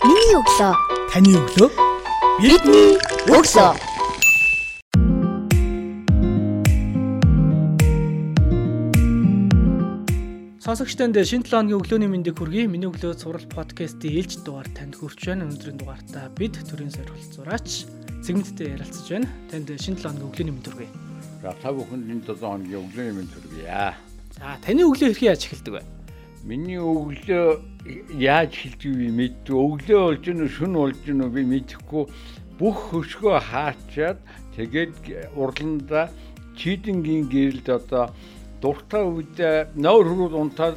Миний өглөө. Таны өглөө. Бидний өглөө. Сонсогчтонд шинэ 7 өдрийн өглөөний мэндийг хүргэе. Миний өглөө цуврал подкастын ээлж дугаар танд хүрч байна. Өнөөдрийн дугаартаа бид төрийн сорилт зураач сегменттэй ярилцаж байна. Танд шинэ 7 өдрийн өглөөний мэнд хүргэе. За та бүхэнд энэ 7 хоногийн өглөөний мэнд хүргэе. За таны өглөө хэрхэн яаж эхэлдэг вэ? Миний өглөө яаж эхэлдэг вэ мэддэг. Өглөө болж гэнэ шүн болж гэнэ би мэдэхгүй бүх хөшгөө хаачаад тэгээд урландаа чийдэнгийн гэрэлд одоо дуртай үед нойр хөрүүл унтаад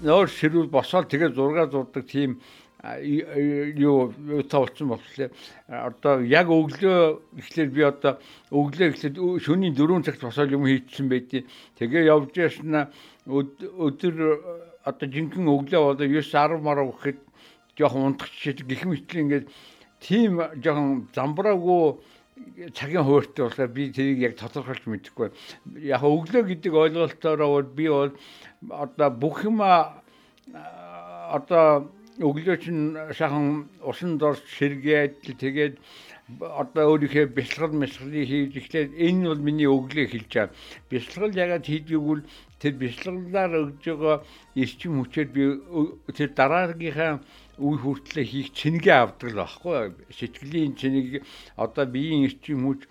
нойр ширүүл босоод тэгээд зураг зурдаг тийм юу та болсон болохоор одоо яг өглөө ихлээр би одоо өглөө ихлээр шөнийн 4 цагт босоод юм хийчихсэн байдیں۔ Тэгээ явж ясна өдөр одоо жинхэнэ өглөө болоо 9 10 мараа гэхэд жоохон унтчихчих гэх мэтлээ ингээд тийм жоохон замбраагүй цагийн хууртай болохоор би тэрийг яг тодорхойлж мэдэхгүй. Яг өглөө гэдэг ойлголтоор би бол одоо бүх юм одоо өглөө чинь шахан усан дорж сэргээд тэгээд одоо өөрийнхөө бясалгал мэсгалыг хийж эхлээд энэ бол миний өглөө хэлж байгаа. Бясалгал ягаад хийдгийг бол тэр бясалгалаар өгж байгаа эрчим хүчээр би тэр дараагийнхаа үе хүртлээр хийх цэнгээ авдаг л байхгүй сэтгэлийн цэнийг одоо биеийн эрчим хүч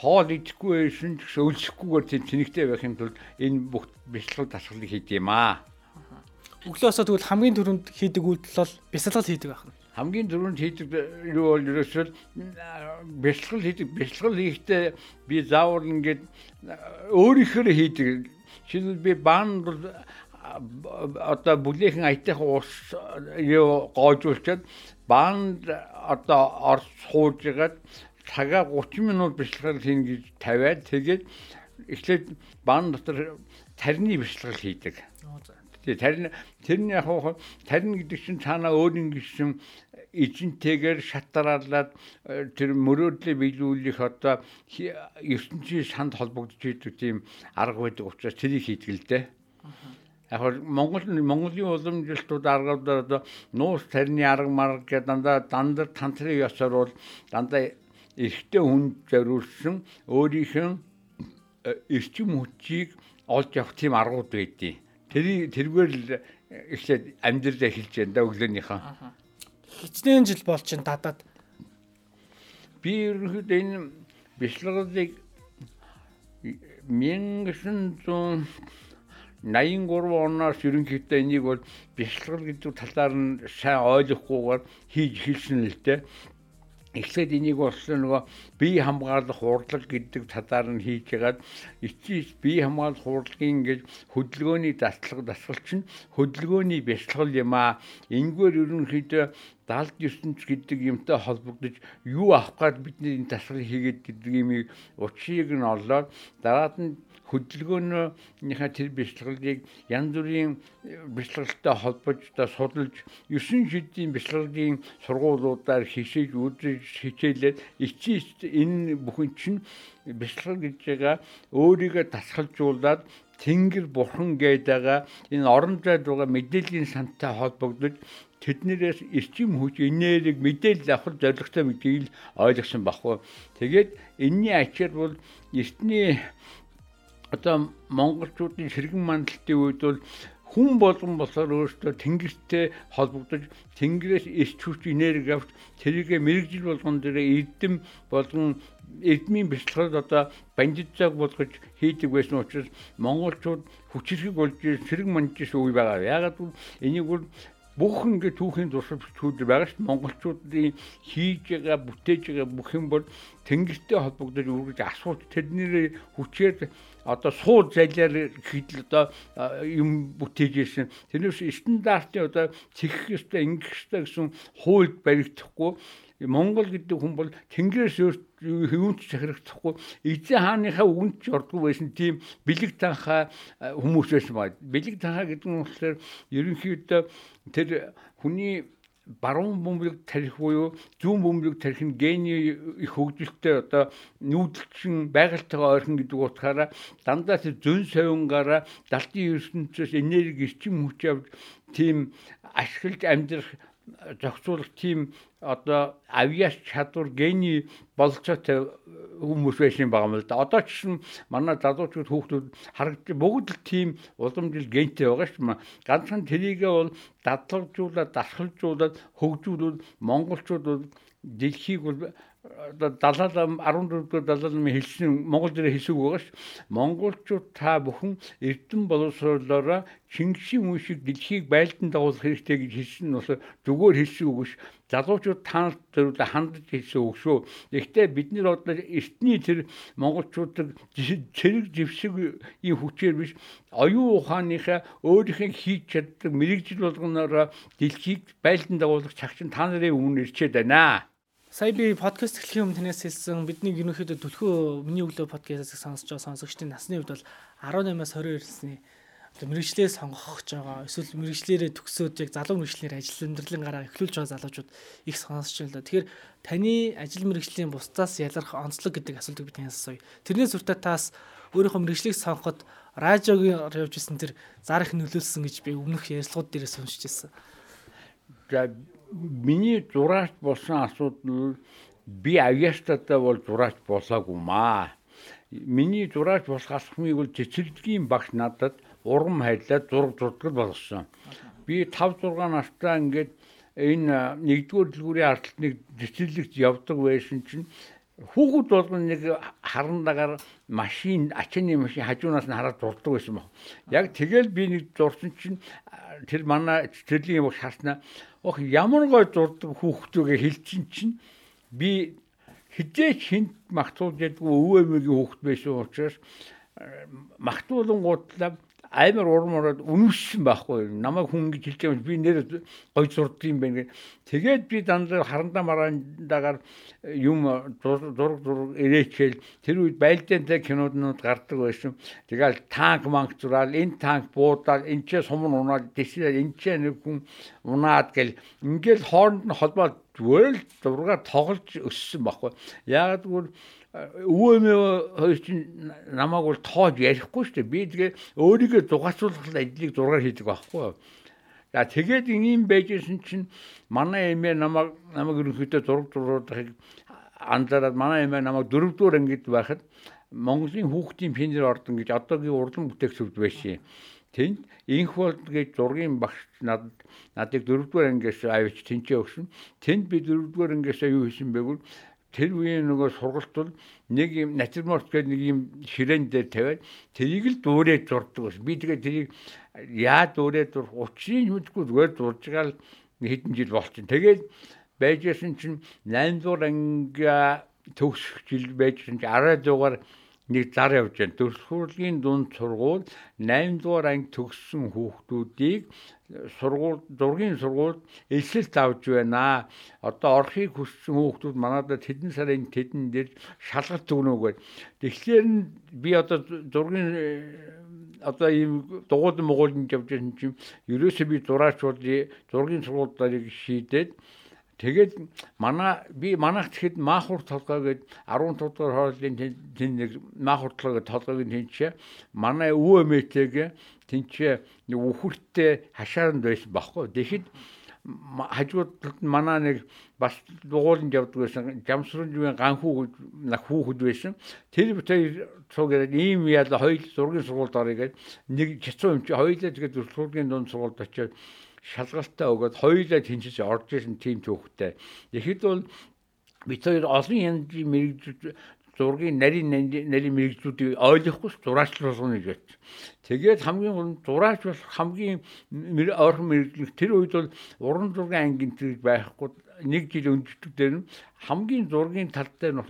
хоол идэхгүй байсан ч өлсөхгүйгээр тэр цэнэгтэй байхын тулд энэ бүх бясалгал дасгалыг хийдэг юм аа. Өглөөсөө тэгвэл хамгийн түрүүнд хийдэг үйлдэл бол бясалгал хийдэг байх нь. Хамгийн түрүүнд хийдэг юу бол ерөөсөө бясалгал хийдэг. Бясалгал хийхдээ би заавал ингээд өөрийнхөө хийдэг. Би баанд бол одоо бүлэхэн аятайхан ус юу гоожуулчаад баанд одоо орц хуужгаад цагаа 30 минут бясалгал хийн гэж тавиад тэгээд эхлээд баан дотор тарны бясалгал хийдэг. Тэгээ тарин тэрний яг тарин гэдэг чинь цаанаа өөрийн гисэн эзэнтэйгээр шатараалаад э, тэр мөрөөдлөө биелүүлэх одоо ертөнцийн санд холбогдож идэг тийм арга байдаг учраас тэрийг хийдэг л дээ. Яг Монгол Монголын уламжлалтууд аргуудаар одоо нуус тарины арга марга гэдэг дандаа дандаа тантрын ёсоор бол дандаа эрэгтэй хүн зориулсан өөрийнх нь э, эрчим хүчийг олж авах тийм аргууд байдیں۔ Тэр тэргээр л эхлээд амьдрал эхэлж байна да өглөөнийхөө. Хичнээн жил бол чин дадаад би ерөнхийдөө энэ бяцлаглалыг 1983 оноос ерөнхийдөө энийг бол бяцлал гэдэг талаар нь сайн ойлгохгүйгээр хийж эхэлсэн л дээ эхлээд энийг болсон нөгөө бие хамгаалах хурлаг гэдэг талаар нь хийж ягаад эцсийн бие хамгаалах хурлагийн гэж хөдөлгөөний датлаг дасгал чинь хөдөлгөөний бясалгал юм аа. Энэгээр ерөнхийдөө 79 ч гэдэг юмтай холбогдож юу авах гээд бидний энэ дасгалыг хийгээд гэдэг юм учрыг нь олоод дараад нь хөдөлгөөнийхээ тэр бяцлаглыг янз бүрийн бяцлаглалтай холбож та судалж 9 шидийн бяцлаглалын сургуулиудаар хишээж үзэж хичээлээд эцсийн энэ бүхэн чинь бяцлал гэж байгаа өөрийгөө тасгалжуулаад Тэнгэр бурхан гэдэг энэ орон зайд байгаа мэдээллийн сантай холбогдож тэднэрээс эрчим хүч энерги мэдээлэл авах зорилготой гэдгийг л ойлгосон баггүй. Тэгээд энэний ачаар бол эртний одоо монголчуудын сэргэн мандалтын үед бол хүн болгон болохоор өөртөө тэнгэртэй холбогдож тэнгэрээс эрч хүч энерги авч тэрийг мэрэгжил болгон дээр эрдэм болгон эрдмийн бяцлагад одоо бандитзаг болгож хийдэг байсан учраас монголчууд хүчрхэг болж сэрэг мандж үе байгаа. Ягаад гэвэл энийг бол бүх ингээд түүхийн туршилт бичгүүд байгаа шүү. Монголчуудын хийж байгаа, бүтээж байгаа бүх юм бол тэнгистэй холбогдож үргэж асууж тэдний хүчээр одоо сууд зайлаар гэхэд л одоо юм бүтээж ирсэн. Тэрнээс стандартын одоо цэгэх ёстой, ингэх ёстой гэсэн хуульд баригдахгүй Монгол гэдэг хүн бол тэнгэрээс юунд ч захирагдахгүй эзэн хааныхаа үгэнд ч ордгүй байсан тийм бэлэг танхаа хүмүүс байсан баа. Бэлэг танхаа гэдэг нь болохоор ерөнхийдөө тэр хүний баруун бөмбөг тарих буюу зүүн бөмбөг тарих нь гений их хөгжилтэй одоо нүүдэлчин байгальтайгаа ойрхон гэдэг утгаараа дандаа тэр зүүн совингаараа далдын ертөнцөөс энерги эрчим хүч авч тийм ашиглаж амьдрах зохицуулах тийм одоо авиас чадвар гений болцоотой хүмүүс байсан юм л да. Одоо ч гэсэн манай залуучууд хүүхдүүд харагдаж бүгд л тийм уламжил гентэй байгаа шүү дээ. Ганцхан тэрийгээ бол дадлагжуулаад, дасгалжуулаад хөгжүүлвэл монголчууд бол дэлхийг бол одоо 70 14 дугаар далаалмын хэлсэн Монгол дээр хэлсэг байгаа ш. Монголчууд та бүхэн эрдэм боловсруулаараа Чингисийн үе шиг дэлхийг байлдан дагуулах хэрэгтэй гэж хэлсэн нь бас зүгээр хэлсэн үг ш. Залуучууд таанд зөвлө хандж хэлсэн үг шүү. Гэхдээ бид нэр одоо эртний тэр монголчуудыг цэрэг живсэг ийм хүчээр биш оюун ухааныхаа өөрийнхөө хийж чаддаг мэрэгжил болгоноор дэлхийг байлдан дагуулах чагчин та нарын өмнө ирчээд байна. Сая би подкаст эхлэхийн өмнө танаас хэлсэн бидний ерөнхийдөө түлхүү миний өглөө подкастыг сонсож байгаа сонсогчдын насны хувьд бол 18-аас 22 насны мэрэгчлээ сонгох гэж байгаа. Эсвэл мэрэгчлэрээ төгсөөд яг залуу мэрэгчлэр ажил амьдралын гараа эхлүүлж байгаа залуучууд их сонсож байна л да. Тэгэхээр таны ажил мэрэгжлийн бусдаас ялгарх онцлог гэдэг асуултыг би танаас асууя. Тэрнээс үртээ таас өөрийнхөө мэрэгчлийг сонгоход радиогийн явж исэн тэр зар их нөлөөлсөн гэж би өмнөх ярилцлагууд дээрээс уншиж байсан. За миний зураач болсон асуудал би авьяастатай бол зураач болоогүй маа. Миний зураач болох асхмыг бол цэцэрлэгийн багш надад урам хайрлаад зураг зурдаг болсон. Би 5 6 настай ингээд энэ нэгдүгээр дэлгүүрийн ардталтныг цэцэрлэгт явдаг байсан чинь хүүхэд болгон нэг харандагаар машин ачааны машин хажуунаас нь хараад зурдаг байсан баг. Яг тэгэл би нэг зурсан чинь тэр манай цэцэрлэгийн багш харснаа ох ямар гой зурдаг хүүхдүүгээ хэлчин чинь би хизээч хинт магтуул гэдгүй өвөө эмээгийн хүүхд байсан учраас магтуулангуудлаа амар урмороод үнэмшсэн байхгүй намайг хүн гэж хэлж байгаа би нэр гой зурд юм байна гэх. Тэгээд би дандаа харандаа марандагаар юм зураг зураг ирээчээл тэр үед байлдаантай киноднууд гардаг байсан. Тэгэл танк манк зураал энэ танк буудаад энэ ч сумн унаад тийшээ энэ ч нэг хүн унаад гэл ингээл хооронд нь холбоод зүгээр л зургаар тоглож өссөн байхгүй. Яагаад гэвэл өвөө хоёр чинь намайг бол тоож ярихгүй шүү дээ. Би тэгээ өөрийгөө дугацуулах ажлыг зургаар хийдэг байхгүй. За тэгээд ийм байжсэн чинь манай эмээ намайг намайг ерөнхийдөө зураг зуруудахыг анзаараад манай эмээ намайг дөрөвдүгээр ангид байхад Монголын хүүхдийн пенсер ордон гэж одоогийн урлан бүтээгдэхүүн байсан. Тэнд инх болд гэж зургийн багш надад надыг дөрөвдүгээр ангиас авч тэнцээ өгсөн. Тэнд би дөрөвдүгээр ангиас юу хийсэн бэ гэвэл тэр үеийн нөгөө сургалт бол нэг юм натюрморт гэдэг нэг юм ширээн дээр тавиад тэрийг л дуурайж зурдаг байсан. Би тэгээ тэрийг яа дуурайж зурх учрыг мэдгүй зүгээр зурж байгаа л хэдэн жил болчихсон. Тэгээд байжсэн чинь 8 дугаар анги төгсөх жил байжсэн чинь 10 дугаар нэг зар явж байна. Төрөлхүүрлийн дунд сургууль 8 дугаар анги төгссөн хүүхдүүдийг сургууль зургийн сургуульд эсэлт авч байна. Одоо орохыг хүссэн хүүхдүүд манайдад хэдэн сарын тэдэн дээр шалгалт өгнөөгөө. Тэгэхээр би одоо зургийн одоо ийм дугуйд могуулд явж байгаа чинь ерөөсөө би зураач бол зургийн сургуулиудыг шийдээд Тэгээд манай би манайх тэгэхэд маахур толгой гээд 15 дугаар хооллын тэн нэг маахур толгой толгойг тэнчээ манай өвөө эмээтэйгээ тэнчээ нэг үхэртэй хашаанд байсан баггүй. Тэгэхэд хажууд манай нэг бас дугууланд явдаг байсан жамсрын ганхүү нах хүүхэд байсан. Тэр бүтээ цугаад ийм ял хоёул зургийн сургуульд орё гээд нэг чацуу юм чи хоёулаа тэгээд зургийн дунд сургуульд очиод шалгалтаа өгөөд хоёулаа тэнцэж орж исэн тийм түүхтэй. Тэгэхэд бол бид хоёр олон янзын мэрэгжил зургийн нарийн нарийн мэрэгжлүүдийг ойлгохгүй зураачлуулна гэж. Тэгээд хамгийн гол нь зураач болох хамгийн ойрхон мэрэгжил тэр үед бол уран зургийн ангийн тэр байхгүй нэг жил өндөждөг дээр нь хамгийн зургийн тал дээр нь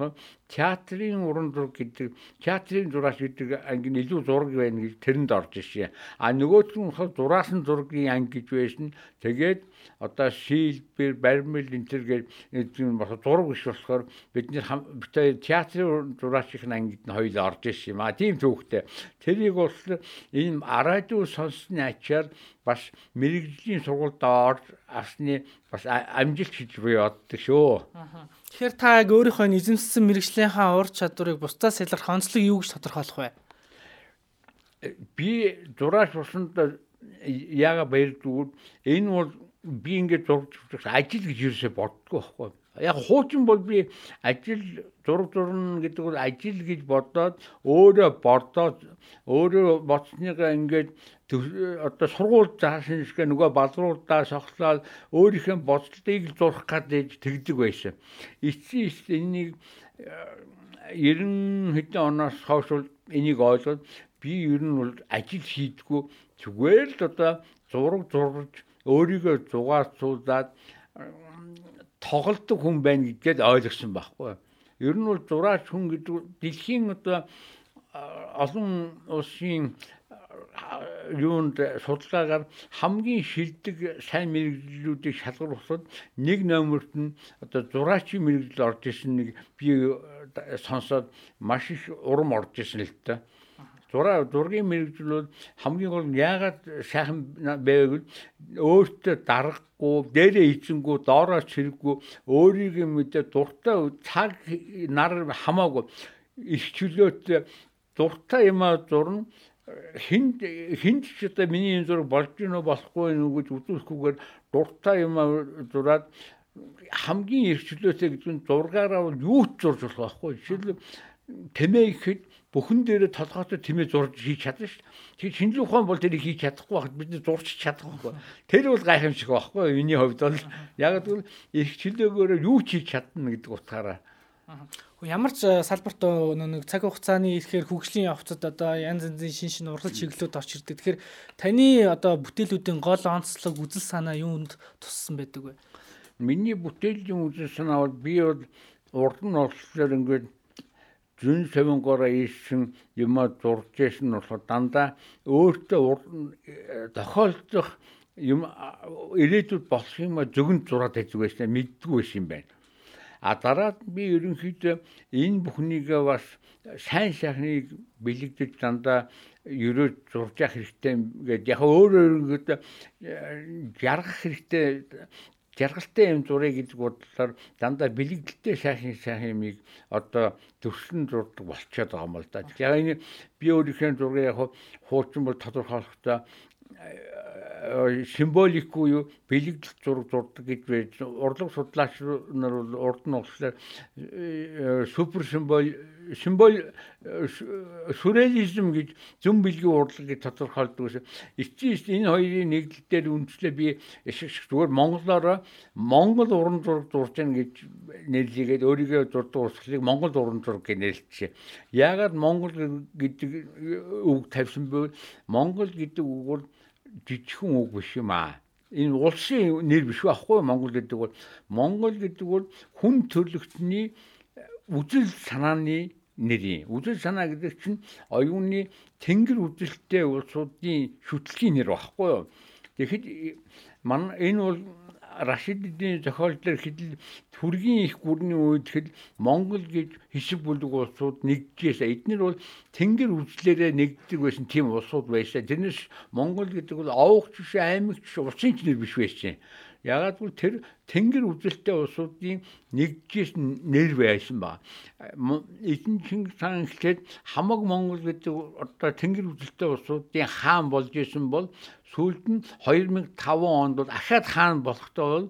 театрын уран зураг гэдэг театрын зураач гэдэг анги нь илүү зураг байна гэж тэрэнд орж ирсэн. А нөгөөт нь болохоор зураасан зургийн анги гэж байсан. Тэгээд одоо шилбэр, баримл нь бас зураг биш болохоор бид бид театрын зураачлын ангид нь хоёул орж ирсэн юм а. Тийм түүхтэй. Тэрийг бол энэ радио сонссны ачаар бас мэрэгжлийн сургуульд орж авсны бас амжилт гэж би боддог шүү. Тэгэхээр та яг өөрийнхөө эзэмссэн мэрэгжлийнхаа ур чадварыг бусдаас ялгарх онцлог юу гэж тодорхойлох вэ? Би зураач болсонд яага баярдгүй энэ бол би ингээд зурж ажил гэж юусоо боддгоо байхгүй. Яг хуучин бол би ажил зураг зурна гэдэг бол ажил гэж бодоод өөрөө бордоод өөрөө боцныгаа ингээд одоо сургууль заасан шиг нөгөө балруулдаа сохлоод өөрийнхөө бодлыг зурх гэдэг тэгдэг байсан. Эцсийн энийг 90 хэдэн оноос хойш энийг ойлгоод би ер нь бол ажил хийдгүү зүгээр л одоо зураг зурж өөрийгөө зугаацуулаад тоглолтог хүн байна гэдгээд ойлгосон байхгүй. Ер нь бол зураач хүн гэдэг дэлхийн одоо олон улсын юунд судалгаагаар хамгийн шилдэг сайн мэрэгжлүүдийг шалгаруулахад нэг номерт нь одоо зураачийн мэрэгжил орж исэн нэг би сонсоод маш их урам орж исэн л та. Зураа зургийн мэрэгжил бол хамгийн гол нь яагаад сайхан байвал өөртөө дарахгүй дээрээ эзэнгүү доороо чирэггүй өөрийг мэдээ дуртай цаг нар хамаагүй их чөлөөт дуртай юмаа зурна хин хинч ч одоо миний энэ зураг болж гинөө болохгүй нүү гэж үзүүлэхгүйгээр дуртай юмаа зураад хамгийн их чөлөөтэй гэдэг нь зургаараа бол юу ч зурж болох байхгүй жишээл тэмээ ихэд бүхэн дээрээ толгойтой тэмээ зурж хийж чадна шүү дээ. Тэгэхээр шинжлэх ухаан бол тэрийг хийж чадахгүй байхад бид зурч чадахгүй. Тэр бол гайхамшиг байхгүй миний хувьд бол яг л их чөлөөгөөр юу ч хийж чадна гэдэг утгаараа. Ямар ч э, салбарт нэг цаг хугацааны ихээр хөгжлийн явцад одоо янз янзын шин шин урлаг чиглэлүүд орч ирдэг. Тэгэхээр таны одоо бүтээлүүдийн гол онцлог үзэл санаа юунд туссан байдаг вэ? Миний бүтээлийн үзэл санаа бол би бол урд нь олслоор ингээд зүүн савингороо ийсэн юмаа зурж ясэн нь болохоор дандаа өөртөө тохиолдох юм ирээдүйд болох юм зөвгөн зураад байдаг байсан мэддгүй байсан юм байна. А дараад би ерөнхийдөө энэ бүхнийг бас сайн сайхныг бэлэгдэж дандаа ерөөж зурж явах хэрэгтэй гэдэг яг өөрөө ерөнхийдөө жаргах хэрэгтэй жаргалтай юм зурыг гэдэг бодлоор дандаа бэлэгдэлтэй сайхан сайхан юмыг одоо төвшин зурдаг болчиход байгаа юм л да. Яг энэ би өөрийнхөө зургийг яг хуучин бол тодорхойлохдоо символик буюу бэлэгдэл зураг зурдаг гэж байж урлаг судлаач нар бол урд нь болохоор э, супер символ символ э, сюрреализм гэж зөв бэлгийн урлаг гэж тодорхойлдог гэсэн. Эцсийн энэ хоёрын нэгдэлээр үндэслээ би зүгээр монголоор монгол уран зураг зурж гэн гэж нэрлэгээд өөрийгөө зурдаг урсгалыг монгол уран зураг гэж нэрлэжээ. Яагаад монгол гэдэг үг тавьсан бэ? Монгол гэдэг үг бол жижигхэн үг биш юм аа. Энэ улсын нэр биш байхгүй Монгол гэдэг бол Монгол гэдэг бол хүн төрлөختний үзэл санааны нэр юм. Үзэл санаа гэдэг чинь оюуны тэнгэр үзэлтэй улсуудын шүтлгийн нэр багхгүй юу. Тэгэхэд ман энэ бол Рашиддийн зохиолдол хэдэл төргийн их гүрний үед хэл Монгол гэж хэсэг бүлэг улсууд нэгдчихээс эднэр бол тэнгэр үзлээрээ нэгддэг байсан тийм улсууд байсан. Тэрнээс Монгол гэдэг бол овогч биш аймагч улсын ч нэр биш байсан. Ягаад гэвэл тэр тэнгэр үзэлтэй улсуудын нэгдгээс нэр байсан ба. Эзэн Чингис хаан эхлээд хамаг Монгол гэдэг одоо тэнгэр үзэлтэй улсуудын хаан болж исэн бол сүүлд нь 2005 онд бол ахаад хаан болохдоо бол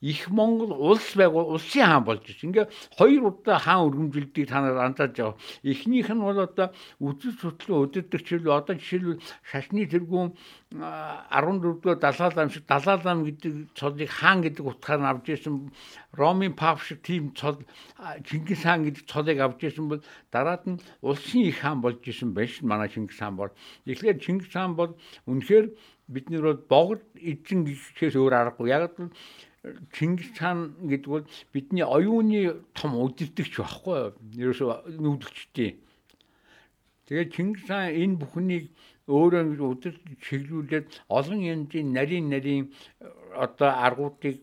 их Монгол улс байгуул улсын хаан болж байна. Ингээ хоёр удаа хаан өргөмжилдгийг та нар андаж байгаа. Эхнийх нь бол одоо үдэс сутлын хэл одоо жишээлбэл шашны тэргүүн 14-р далаа лам шиг далаа лам гэдэг цолыг хаан гэдэг утгаар нь авч ирсэн Ромын пап шиг тийм цол Чингис хаан гэдэг цолыг авч ирсэн бол дараад нь улсын их хаан болж исэн байна ш манай Чингис хаан бол. Тэгэхээр Чингис хаан бол үнэхээр бид нар бол богд эзэн гэхээс өөр аргагүй. Яг л Чингис хаан гэдэг бол бидний оюуны том удирдагч байхгүй юу? Ерөөсөө нүүдгчтэй. Тэгээд Чингис хаан энэ бүхнийг өөрөө удирд чиглүүлээд олон янзын нарийн нарийн одоо аргуудыг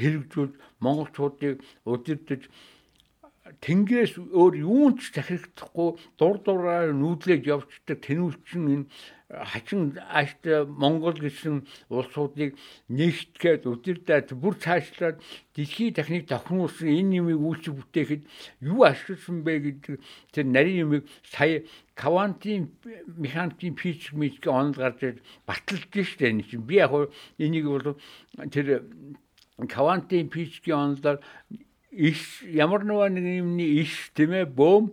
хэрэгжүүл монголчуудыг удирдах тэнгэрээс өөр юунч захирагдахгүй дур дураар нүүдлэж явцдаг тэнүүлчин энэ хачин аашт Монгол гэсэн улсуудыг нэгтгэхэд өдөрдөө бүр цаашлаад дэлхийн техник тохируулсан энэ юмыг үйлчлэг бүтээхэд юу ашигласан бэ гэдэг тэр нарийн юмыг сая квантын механикийн физик мэдгээ онол гарч баталж штэ энэ чинь. Би яг энийг бол тэр квантын физикийн онолоор иш ямар нэгэн юмны иш тийм ээ бөөм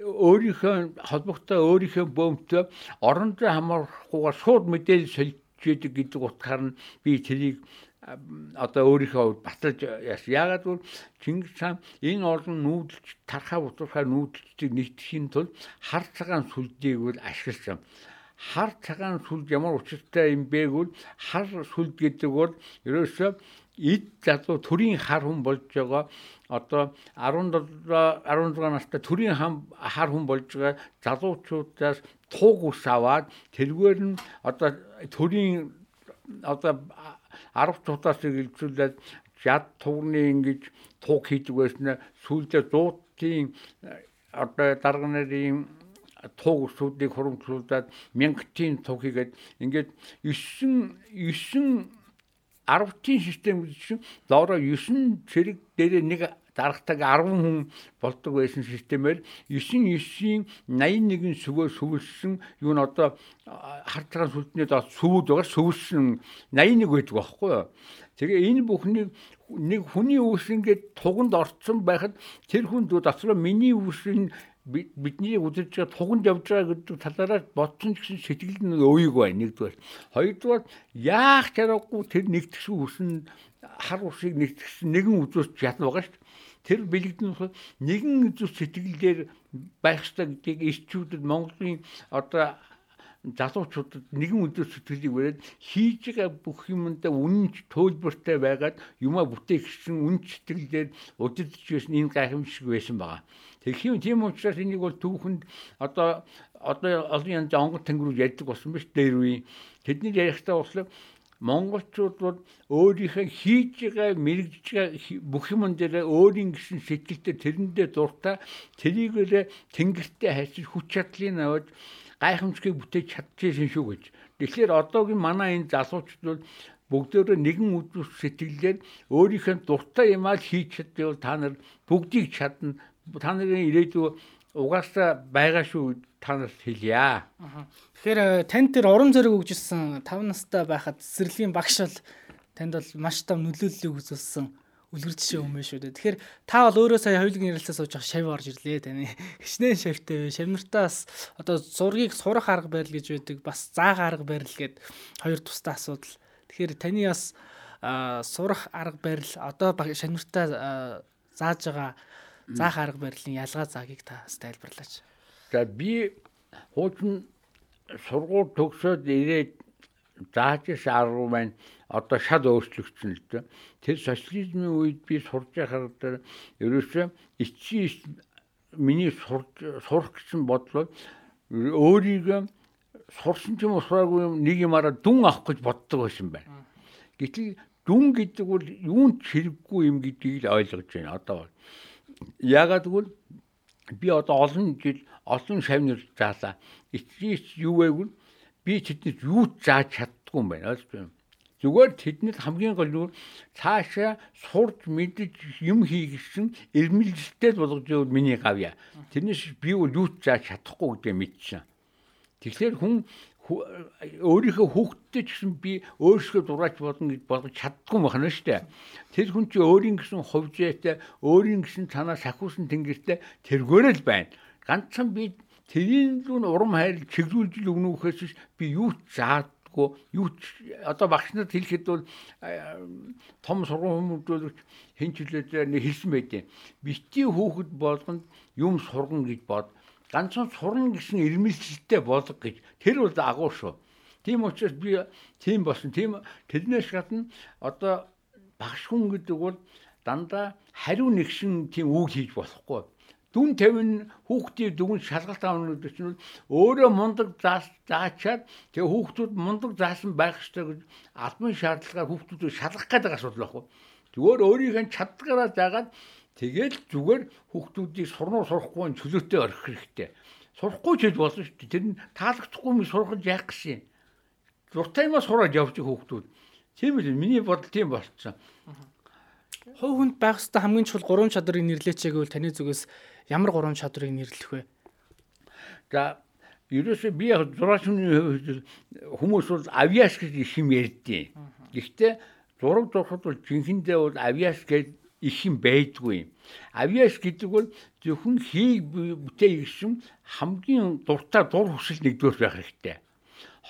өөрийнхөө холбогтой өөрийнхөө бөөмтөө орондоо хамаарахгүйгээр шууд мэдээлэл солилцдог гэдэг утгаар нь би тэрийг одоо өөрийнхөө баталж. Яагаад гэвэл Чингис хаан энэ олон нүүдэлч тархаа бутуухай нүүдэлчдийг нэгтгэхийн тулд хар цагаан сүлдийг бол ашигласан хар цагаан сүлд ямар учиртай юм бэ гэвэл хар сүлд гэдэг бол ерөөсөө эд залуу төрийн хар хүн болж байгаа. Одоо 17 16 настай төрийн хар хүн болж байгаа залуучуудаас туг ус аваад тэргээр нь одоо төрийн одоо 10 цутаас илжүүлээд жад тугны ингэж туг хийдэг байсан. Сүүлдээ зуутын одоо дарга нарын туг усуудыг хурамчлуулад мянгатын туг хийгээд ингээд 9 9 10-ын систем чинь доороо 9 цэрэг дээр нэг дарагтаг 10 хүн болдог байсан системээр 9 9-ийн 81 сүгөө сүвэлсэн юу н одоо хар цагаан сүлдний доо сүвүүд байгаа сүвэлсэн 81 байдаг байхгүй юу. Тэгээ энэ бүхнийг нэг хүний үс ингээд туганд орцсон байхад тэр хүнд дотроо миний үсийн бидний үзэж байгаа туганд явж байгаа гэдэг талаараа бодсон гэсэн сэтгэл нь өөйг бай нэгдүгээр. Хоёрдугаар яах чаргагүй тэр нэгтгэсэн үсэн хар усыг нэгтгэсэн нэгэн үзүүс ятна байгаа шүү дээ. Тэр бэлэгдэн нэгэн үзүүс сэтгэлээр байх ёстой гэдгийг ирчүүдэд Монголын одоо залуучуудад нэгэн өдөр сэтгэлийг бариад хийж байгаа бүх юмдаа үнэнч төлбөртэй байгаад юмаа бүтээгчсэн үн сэтгэлээр удирдах байсан энэ гайхамшиг байсан байгаа. Тэгэх юм тийм учраас энийг бол түүхэнд одоо одоо олон янз онгод тэнгэрүүд ярьдаг болсон биш дээр үе. Тэдний ярихдаа болохоор монголчууд бол өөрийнхөө хийж байгаа мэрэгж байгаа бүх юм дээр өөрийн гэсэн сэтгэлтэй тэрэндээ дуртай тэрийгээрээ тэнгэртэй хайчиж хүч чадлыг аваад гайхамшигыг бүтээж чадчихсан шүү гэж. Тэгэхээр одоогийн манай энэ залуучууд бол бүгдөө нэгэн үдвс сэтгэлээр өөрийнхөө дуртай юмаа хийж чадвал та нар бүгдийг чадна. Та нарын ирээдүй угаасаа байгаа шүү та нарт хэлье. Тэгэхээр танд тэр урам зориг өгжсэн 5 настай байхад цэцэрлэгийн багш бол танд бол маш том нөлөөллийг үзүүлсэн үлгэр жишээ өмнө шүү дээ. Тэгэхээр та бол өөрөө сая хоёулын ярилцлаа сууж байгаа шав орж ирлээ таны. Хичнээн шавтай. Шавнартаас одоо зургийг сурах арга барил гэж байдаг. Бас заах арга барил гэд хоёр тустай асуудал. Тэгэхээр таны бас сурах арга барил одоо шавнартаа зааж байгаа заах арга барилын ялгаа заагийг та тайлбарлаач. За би хуучин сургууль төгсөөд ирээд зааж ирсэн арга маань одоо шал өөрчлөгдсөн л дээ. Тэр социализмын үед би сурж байхаар дээр ерөөсөө эцсийн миний сурж сурах гэсэн бодлоо өөрийгөө сурсан ч юм уу сураагүй юм нэг юмараа дүн авах гэж боддог байсан байна. Гэтэл дүн гэдэг бол юунд хэрэггүй юм гэдгийг л ойлгож байна одоо. Яагаад гэвэл би одоо олон жил олон шавнар заалаа. Эцсийн юу вэ гэвэл би тэднээс юу зааж чаддгүй юм байна. Ойлгож байна Зүгээр тэднэд хамгийн гол нь цаашаа сурж мэдж юм хийгсэн эрмэлзэлтэй болгож явал миний гавья. Тэрнээс би бол юу ч зааж чадахгүй гэдэг мэдчихээн. Тэгэхээр хүн өөрийнхөө хүүхдтэй ч гэсэн би өөрсгөө дураач болно гэж болгож чаддгүй байна шүү дээ. Тэр хүн чи өөрийн гэсэн хувьжээтэй, өөрийн гэсэн танаа сахиусан тэнгэртэй тэргээрэл байна. Ганцхан би тэрийн зүүн урам хайр чиглүүлж өгнөхөөс би юу ч заад чаддгүй юу ч одоо багш нарт хэлэхэд бол том сургууль хүмүүжүүлэгч хэн ч хэлээд нэг хэлсэн байдیں۔ Бити хүүхэд болгонд юм сургана гэж бод. Ганцхан сурна гэсэн ирмэлцэлтэй болго гэж тэр бол агуу шүү. Тийм учраас би тийм болсон. Тийм тэрнээс гадна одоо багш хүн гэдэг бол дандаа хариу нэгшин тийм үг хийж болохгүй дүн тавин хүүхдийн дүн шалгалт гэдэг чинь өөрөө мундаг заачаад тэгээ хүүхдүүд мундаг заасан байх ёстой гэж албан шаардлагаар хүүхдүүдийг шалгах гэдэг асуудал байхгүй. Зүгээр өөрийнх нь чаддгаараа заагаад Тэгээд зүгээр хүүхдүүдийг сурнуу сурахгүй чөлөөтэй орхих хэрэгтэй. Сурахгүй ч гэж болно шүү дээ. Тэр нь таалагдахгүй юм сургаж яах гэсэн юм. Зуртаймаа сураад явж хүүхдүүд. Тийм үү миний бодол тийм болцсон. Хувь хүнд байх ёстой хамгийн чухал гурван чадрыг нэрлэеч гэвэл таны зүгээс ямар гурван чадрыг нэрлэх вэ? За ерөөсөө би яг зурагчны хүмүүс бол авиас гэж их юм ярьдیں۔ Гэхдээ зураг зурхад бол жинхэнэдээ бол авиас гэж их юм байдгүй. Авиас гэдэг бол зөвхөн хийг бүтээ гэсэн хамгийн дуртай дур хүсэл нэгдүгээр байх хэрэгтэй.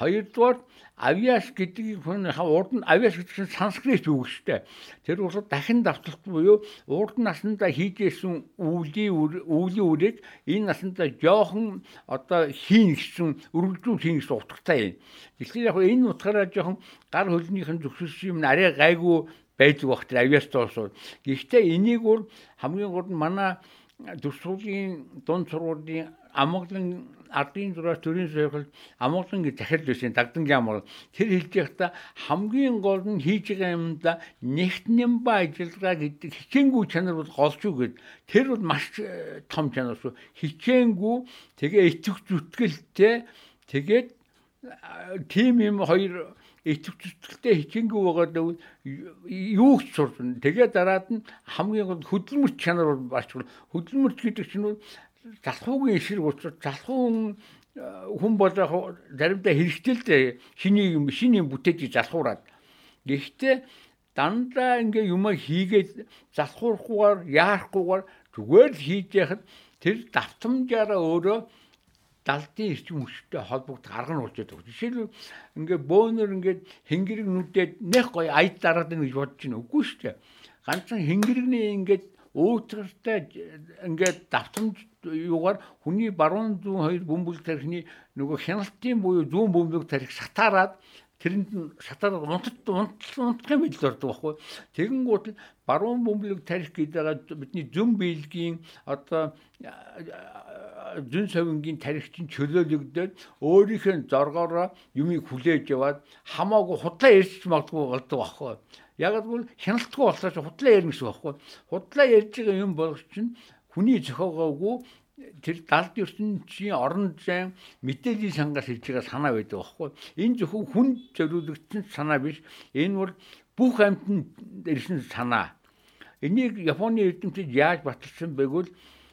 Хоёрдугаар авиас гэдгийг хүн урд нь авиас гэдэг чинь санскрит үг шүү дээ. Тэр бол дахин давталт буюу урд наснда хийжсэн үүлийн үүлийн үрийг энэ наснда жоохон одоо хийн гэсэн өргөжлүүл хийн гэсэн утгатай юм. Тэгэхээр яг энэ утгаараа жоохон гар хөлнийхэн зөвшөөрсөн юм арай гайгүй байдаг бах тэр авиас тоосууд. Гэхдээ энийг бол хамгийн гол нь манай төвсгүүлийн дунд сургуулийн амгалан ардын зураас төрийн сойрхол амгалан гэж захирал байсан дагдангийн амгал тэр хэлж байхдаа хамгийн гол нь хийж байгаа юмда нэгтнэм ба ажиллагаа гэдэг хичээнгүй чанар бол голч юу гэд. Тэр бол маш э, том чанар шүү. Хичээнгүй тэгээ итгэх зүтгэлтэй тэгээд тим юм хоёр итгэвчтэй хичээнгүй байгаа даа юу ч сурна. Тэгээ дараад нь хамгийн гол хөдөлмөрч чанар бол бач хөдөлмөрч гэдэг чинь залхуугийн эсрэг учраас залхуун э, хүн бол яг заримдаа хэрэгтэй л дээ шиний юм шиний бүтээж залхуураад гэхдээ дандаа ингээ юм хийгээд залхуурахгүйгээр яарахгүйгээр зүгээр л хийж яхад тэр давтамжаараа өөрөө далдын эрчим хүчтэй холбогд арга нь болчиход байгаа. Жишээлбэл ингээ бөөнөр ингээ хэнгэрэг нүдээд нэх гоё аяд дараад байна гэж бодож байна. Үгүй шүү дээ. Ганцхан хэнгэрэгний ингээ өөтгөртэй ингээд давтамж юугаар хүний баруун зүүн хоёр бөмбөг тархины нөгөө хяналтын буюу зүүн бөмбөг тарих шатаарад тэрэнд шатаарад унтад унтах юм бил ордог байхгүй. Тэгэнгүүт л баруун бөмбөг тарих гэдэг бидний зүүн биелгийн одоо зүүн совингийн тарихчин чөлөөлөгдөд өөрийнх нь зоргоороо юмыг хүлээж яваад хамаагүй худлаа ярьж магадгүй болдог байхгүй. Яг л хяналтгүй болохоор худлаа ярина гэсэн байхгүй. Худлаа ярьж байгаа юм болох чинь хүний зохиогоогүй тэр далд ертөнцийн орон зайн мэдээллийн сангаас ирж байгаа санаа байдаг байхгүй. Энэ зөвхөн хүн зориулагдсан санаа биш. Энэ бол бүх амьтанд ирсэн санаа. Энийг Японы эрдэмтэд яаж баталсан байгвал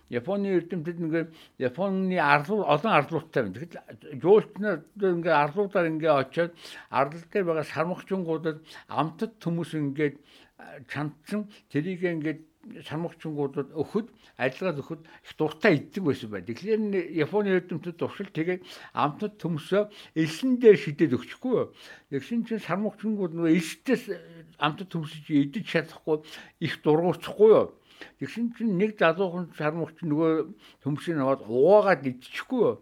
Японы эрдэмтэд ингээ Японы арлуу олон арлуутай байна. Тэгэхэд жуулчнаар ингээ арлуудаар ингээ очиод арлал дээр байгаа сармагчингуудад амтд хүмүүс ингээд чандсан тэрийг ингээд сармагчингуудад өгөхөд арилгаад өгөхөд их дуртай иддэг байсан байна. Тэгэхээр Японы эрдэмтэд туршил тэгээд амтд төмсөө элсэн дээр шидэд өгчихгүй. Тэгсэн чинь сармагчингууд нөгөө элсдээс амтд төмсөж идэж чадахгүй их дургуурчихгүй юу Тэгсэн чинь нэг залуухан сармагч нөгөө төмсөний аваад угаагаад идчихгүй юу.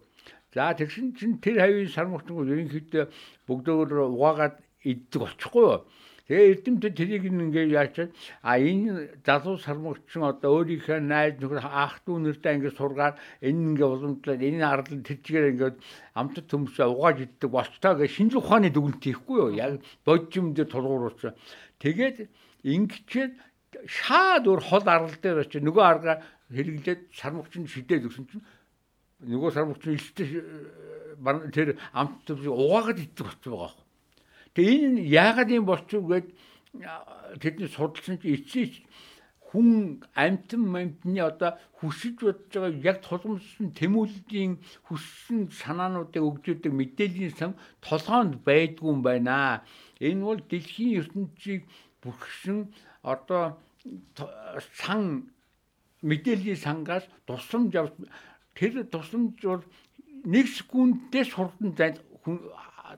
За тэгсэн чинь тэр хавийн сармагчнууд ерөнхийдөө бүгдөө угаагаад иддэг болчихгүй юу. Тэгээ эрдэмтэд тэрийг ингээ яачаад а энэ залуу сармагчин одоо өөрийнхөө найз нөхөр ах дүү нэртэй ингээ сургаар энэ ингээ уламжлаад энэ ардл тэрчгээр ингээ амтд төмсөө угааж иддэг болчтоо гэж шинжлэх ухааны дүгнэлт хийхгүй юу. Яг боджим дээр тулгууруулсан. Тэгээд ингэчээд шаад өөр хол арал дээр очиж нөгөө арга хэрэглээд сармагчин шидээд өгсөн чинь нөгөө сармагчин илттэй тэр амт төвсийг угаагаад идэх болчих байгаа. Тэгээ энэ яагаад юм болчих вэ гэд тэдний судалсан чинь эцсийн хүн амтан мамтны одоо хүсэж бодож байгаа яг тулгамдсан тэмүүллийн хүссэн санаануудыг өгдөг мэдээллийн сан толгоонд байдгүй юм байна. Энэ бол дэлхийн ертөнцийг бүрхсэн одоо сан мэдээллийн сангаас тусламж авч тэр тусламж бол нэг секунддээ сурдан зай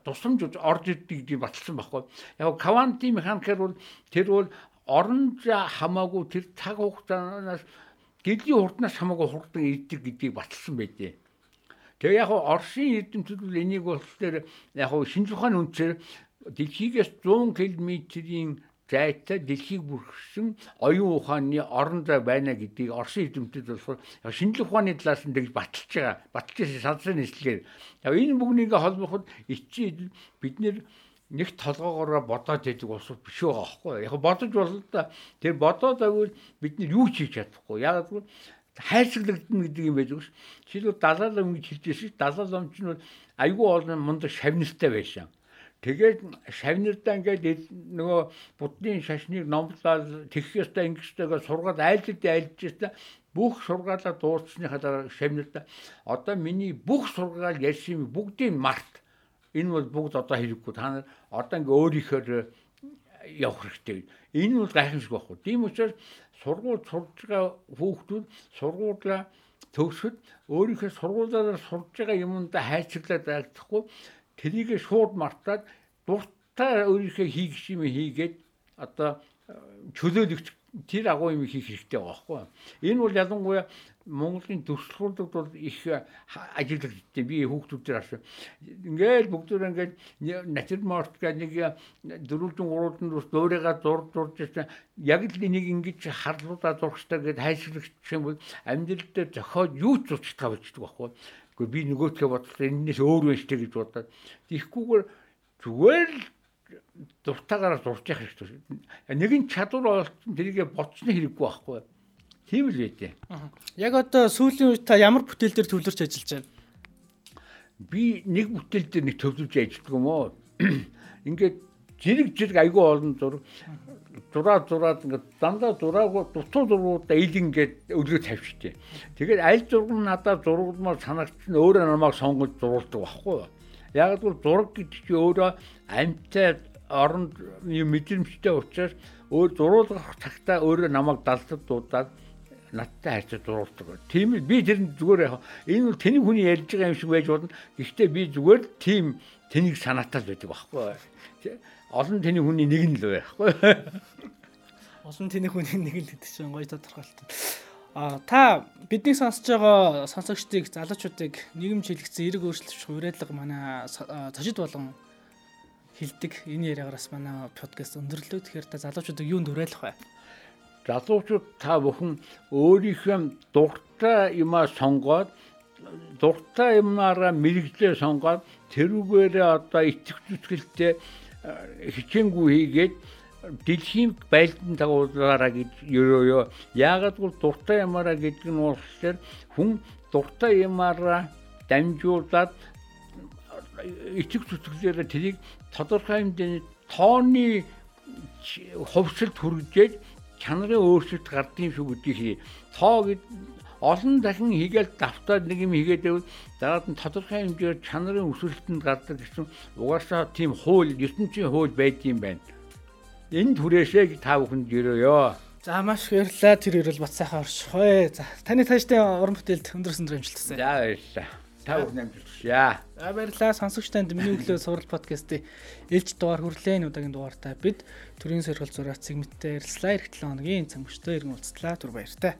тусламж орж ирдэг гэж баталсан байхгүй. Яг кванти механикэр бол тэр бол орон хамаагүй тэр цаг хугацаанаас гэлийн хурднаас хамаагүй хурдан ирдэг гэдгийг баталсан байдیں۔ Тэгээ яг Оросын эрдэмтэд бол энийг бол тэр яг шинжлэх ухааны үнцээр дэлхийгээс 100 км-ийн зайтай дэлхийг бүрхсэн оюун ухааны орон зай байна гэдгийг Оросын эзэмтэд болохоор шинжлэх ухааны талаас нь тэгж баталж байгаа. Баталж ирсэн салсан нийслэгээр. Яг энэ бүгнийг холбоход эцсийн бид нэг толгоогоороо бодоод байдаг ус биш байгаа байхгүй. Яг бодож болно да. Тэр бодоод байвал бид нар юу хийж чадахгүй. Яг л хайрцаглагдана гэдэг юм байж байгаа ш. Жишээлбэл далаа лам гэж хэлжсэн ш. Далаа лам ч нь айгүй олон мундаг шавнартай байсан. Тэгээд шавнартаа ингээд нөгөө буддын шашныг номлол тэгэх ёстой ингэх ёстойгоо сургаад айлд айлж ёстой бүх сургаалаа дууссныхаа дараа шавнартаа одоо миний бүх сургаал ярьсан юм бүгдийг март. Энэ бол бүгд одоо хэрэггүй. Та нар одоо ингээ өөрийнхөө явах хэрэгтэй. Энэ бол гайхамшиг байхгүй. Тийм учраас сургууль сурж байгаа хүүхдүүд сургуулаа төгсөд өөрийнхөө сургуулаараа сурж байгаа юмдаа хайцаглаад байлдахгүй тэрийг шууд мартаад дуртай өөрийнхөө хийх юм хийгээд одоо чөлөөлөгч тэр агуу юм хийх хэрэгтэй байгаа байхгүй. Энэ бол ялангуяа Монголын төвшлгүүдэд бол их ажиллагддаг. Би хүүхдүүдээр харсан. Ингээл бүгдөө ингээд натюрморт гэх нэг дөрвөлдөн гурвалдын ус дуурайгаа зур зурж байсан. Яг л энийг ингэж харлуудаа зурхстай гэдээ хайшлагч юм бол амьдрал дээр зохиод юу ч зурчтаа болчихдог байхгүй. Гэхдээ би нөгөөдхөө бодлоо энэс өөр байж тээ гэж бодоод. Тихгүйгээр зүгээр л дуртаагаараа зурж явах хэрэгтэй. Нэгэн чадвар олсон тэрийг боцны хэрэггүй байхгүй. Тийм л байдیں۔ Яг одоо сүүлийн үед та ямар бүтээл дээр төвлөрч ажиллаж байна? Би нэг бүтээл дээр нэг төвлөрж ажилладаг юм уу? Ингээд зэрэг зэрэг айгүй олон зураг зураа зураад ингээд дандаа зураагүй дутуу зургуудаа ил ингээд өлгөө тавьчихжээ. Тэгээд аль зураг нь надад зургуулмаар санагдсан өөрөө намайг сонгож зурулдаг байхгүй юу? Яг л зураг гэдэг чи өөрөө амьтай оронд мэдрэмжтэй учраас өөр зурулах цагтаа өөрөө намайг далдад дуудаад надтай харьцаж дуурдаг. Тийм би тэр зүгээр яг энэ бол тэний хүний ярьж байгаа юм шиг байж болно. Гэхдээ би зүгээр тийм тэнийг санаатай л байдаг байхгүй. Олон тэний хүний нэг нь л байхгүй. Олон тэний хүний нэг л гэдэг чинь гоё тодорхойлт. А та бидний сонсож байгаа сонсогчдыг залуучуудыг нийгэмж хэлэгцэн эрг өөрчлөлт хуурайлга манай цочид болгон хилдэг энэ яриагаас манай подкаст өндөрлөө. Тэгэхээр та залуучуудыг юунд уриалах вэ? залуучууд та бүхэн өөрийнхөө дуртай юмаа сонгоод дуртай юмнаараа мэрэгжлээ сонгоод тэрүүгээрээ одоо итгэх зүтгэлтэй хичээнгүй хийгээд дэлхийн байлдан дагуулаараа гэж яагаад гэвэл дуртай юмараа гэдэг нь болохоор хүн дуртай юмараа дамжуулаад итгэх зүтгэлээр тэрийг тодорхой хэмжээний тооны хувьсалд хүргэж чанарын өөрчлөлт гардаг юм шүү гэдгийг тоо гэд олон дахин хийгээл давтаад нэг юм хийгээд байвал дараад нь тодорхой хэмжээр чанарын өсөлтөнд гардаг гэсэн угаасаа тийм хууль ертөнцийн хууль байдсан байна. Энэ түрээшээ та бүхэнд өрөөё. За маш баярлалаа. Тэр ирэл бат сайхан оршихой. За таны тааштай уран бүтээлд өндөр өндөр амжилт хүсье. За баярлалаа. Та бүхэн амжилт хүсье. За баярлалаа. Сонсогч танд миний өглөө сурал подкастын ээлж дугаар хүрлээ. Удаагийн дугаартаа бид төрийн соргил зураац сегменттэй ярилцлаа. Эх 7 хоногийн цаг мөчтөө иргэн уулзлаа. Түр баяртай.